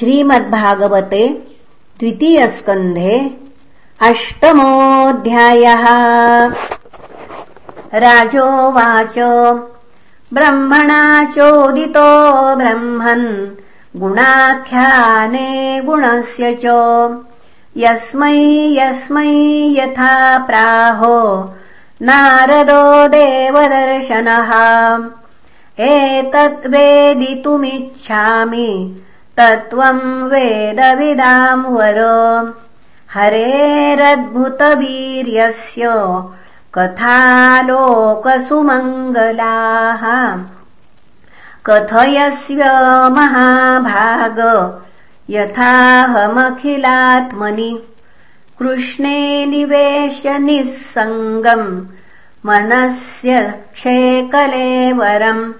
श्रीमद्भागवते द्वितीयस्कन्धे अष्टमोऽध्यायः। राजोवाच ब्रह्मणा चोदितो ब्रह्मन् गुणाख्याने गुणस्य च। यस्मै यस्मै यथा प्राहो नारदो देवदर्शनः। एतद्वेदितुमिच्छामि तत्त्वम् वेदविदाम् वर हरेरद्भुतवीर्यस्य कथालोकसुमङ्गलाः। कथयस्व महाभाग यथाहमखिलात्मनि। कृष्णे निवेश्य निःसङ्गम् मनस्य क्षेकलेवरम्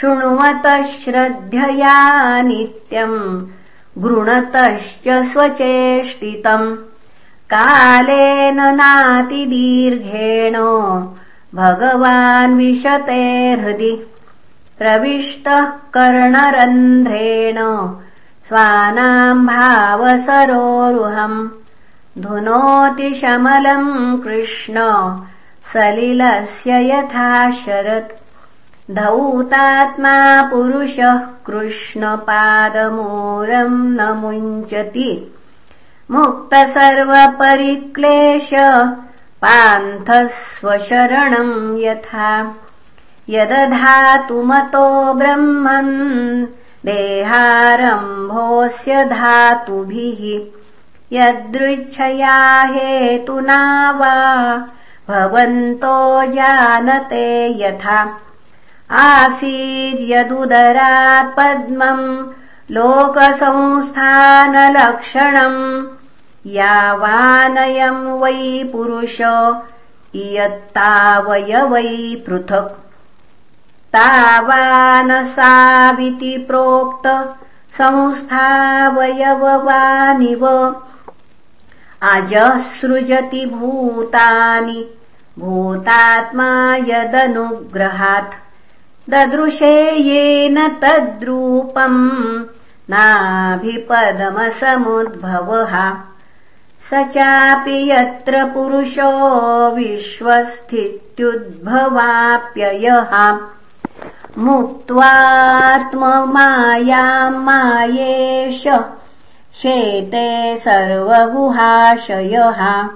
शृण्वतः श्रद्धया नित्यम् गृणतश्च स्वचेष्टितम् कालेन नातिदीर्घेण भगवान् विशते हृदि प्रविष्टः कर्णरन्ध्रेण स्वानाम् भावसरोरुहम् धुनोति शमलम् कृष्ण सलिलस्य यथा शरत् धौतात्मा पुरुषः कृष्णपादमूलम् न मुञ्चति। मुक्तसर्वपरिक्लेश पान्थस्वशरणम् यथा। यदधातुमतो ब्रह्मन् देहारम्भोऽस्य धातुभिः। यदृच्छया हेतुना वा भवन्तो जानते यथा आसीद्यदुदरात् पद्मम् लोकसंस्थानलक्षणम् यावानयम् वै पुरुष इयत्तावयवै पृथक् तावानसाविति प्रोक्त संस्थावयववानिव अजसृजति भूतानि भूतात्मा यदनुग्रहात् ददृशे येन तद्रूपम् नाभिपदमसमुद्भवः। स चापि यत्र पुरुषो विश्वस्थित्युद्भवाप्ययः। मुक्त्वात्ममायाम् मायेश शेते सर्वगुहाशयः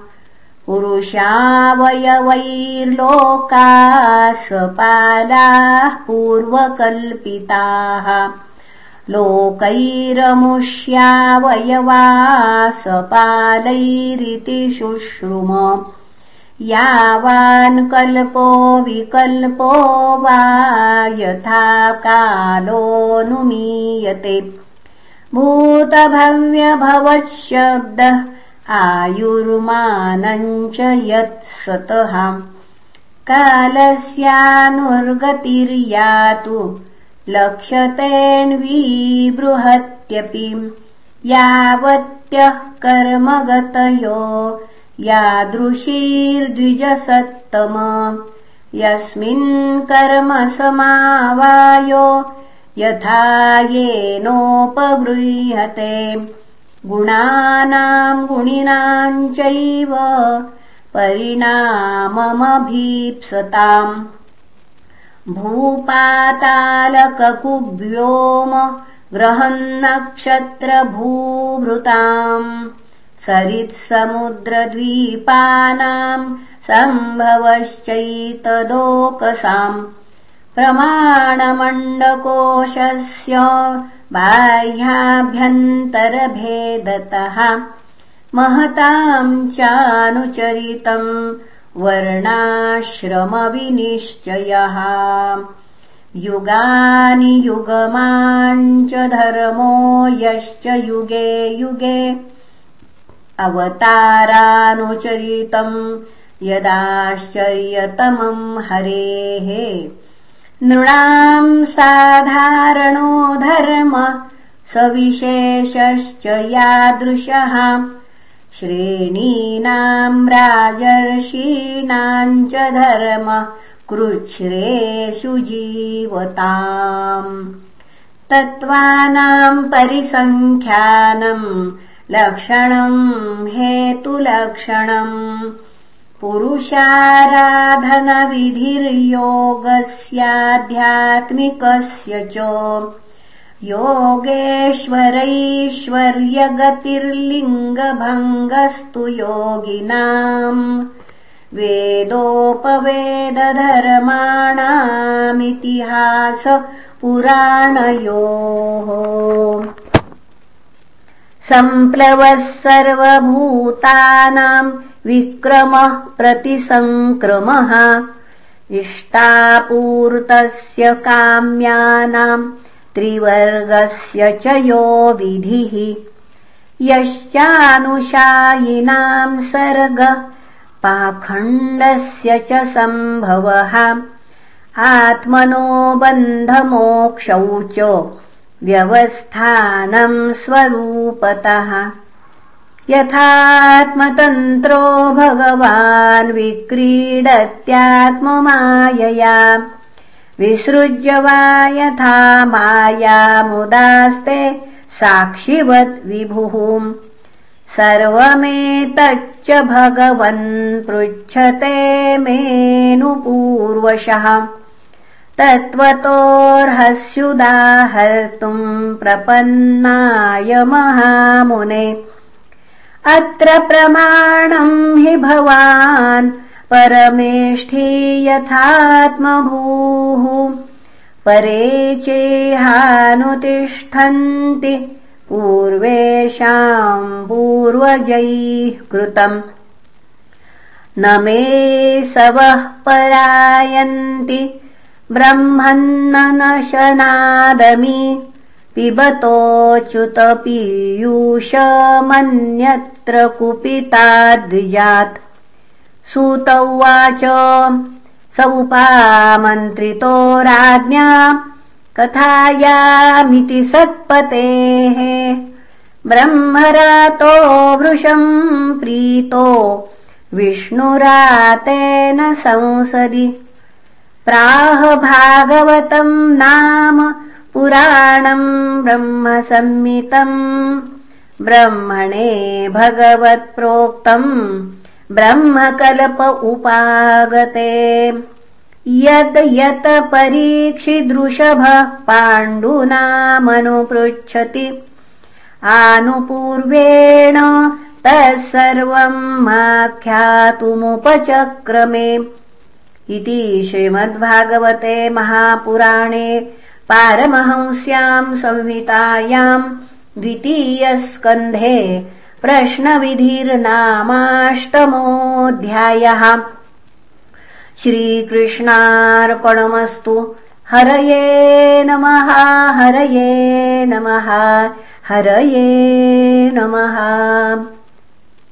पुरुषावयवैर्लोकासपालाः पूर्वकल्पिताः। लोकैरमुष्यावयवासपालैरिति शुश्रुम। यावान् कल्पो विकल्पो वा यथा कालोऽनुमीयते। भूतभव्यभवच्छब्दः आयुर्मानम् च यत्सतः कालस्यानुर्गतिर्यातु लक्ष्यतेऽन्वीबृहत्यपि यावत्यः कर्मगतयो यादृशीर्द्विजसत्तम। यस्मिन् कर्म समावायो यथा येनोपगृह्यते गुणानाम् गुणिनाम् चैव परिणाममभीप्सताम्। भूपातालककुव्योम ग्रहन्नक्षत्रभूभृताम् सरित्समुद्रद्वीपानाम् सम्भवश्चैतदोकसाम्। प्रमाणमण्डकोशस्य बाह्याभ्यन्तरभेदतः महताम् चानुचरितम् वर्णाश्रमविनिश्चयः। युगानि युगमाञ्च धर्मो यश्च युगे युगे अवतारानुचरितम् यदाश्चर्यतमम् हरेः नृणाम् साधारणो धर्म सविशेषश्च यादृशः। श्रेणीनाम् राजर्षीणाम् च धर्म कृच्छ्रेषु जीवताम्। तत्त्वानाम् परिसङ्ख्यानम् लक्षणम् हेतुलक्षणम् पुरुषाराधनविधिर्योगस्याध्यात्मिकस्य च योगेश्वरैश्वर्यगतिर्लिङ्गभङ्गस्तु योगिनाम् वेदोपवेदधर्माणामितिहास पुराणयोः सम्प्लवः सर्वभूतानाम् विक्रमः प्रतिसङ्क्रमः इष्टापूर्तस्य काम्यानाम् त्रिवर्गस्य च यो विधिः। यश्चानुशायिनाम् सर्ग पाखण्डस्य च सम्भवः। आत्मनो बन्धमोक्षौ च व्यवस्थानम् स्वरूपतः यथात्मतन्त्रो भगवान् विक्रीडत्यात्ममायया। विसृज्य वा यथा मायामुदास्ते साक्षिवत् विभुः। सर्वमेतच्च भगवन् पृच्छते मेनुपूर्वशः। तत्त्वतोऽर्हस्युदाहर्तुम् प्रपन्नाय महामुने अत्र प्रमाणम् हि भवान् परमेष्ठी यथात्मभूः। परे चेहानुतिष्ठन्ति पूर्वेषाम् पूर्वजैः कृतम्। न मे सवः परायन्ति ब्रह्मन्नशनादमि पिबतोऽच्युतपीयूषमन्यत्र कुपिताद्विजात्। सूत उवाच स उपामन्त्रितो राज्ञा कथायामिति सत्पतेः। ब्रह्मरातो वृषम् प्रीतो विष्णुरातेन संसदि। प्राह भागवतम् नाम पुराणम् ब्रह्मसम्मितम् ब्रह्मणे भगवत्प्रोक्तम् ब्रह्मकल्प उपागते। यद् यत् परीक्षिदृषभः पाण्डुनामनुपृच्छति। आनुपूर्वेण तत्सर्वम् माख्यातुमुपचक्रमे इति श्रीमद्भागवते महापुराणे पारमहंस्याम् संहितायाम् द्वितीयस्कन्धे प्रश्नविधिर्नामाष्टमोऽध्यायः। श्रीकृष्णार्पणमस्तु। हरये नमः हरये नमः हरये नमः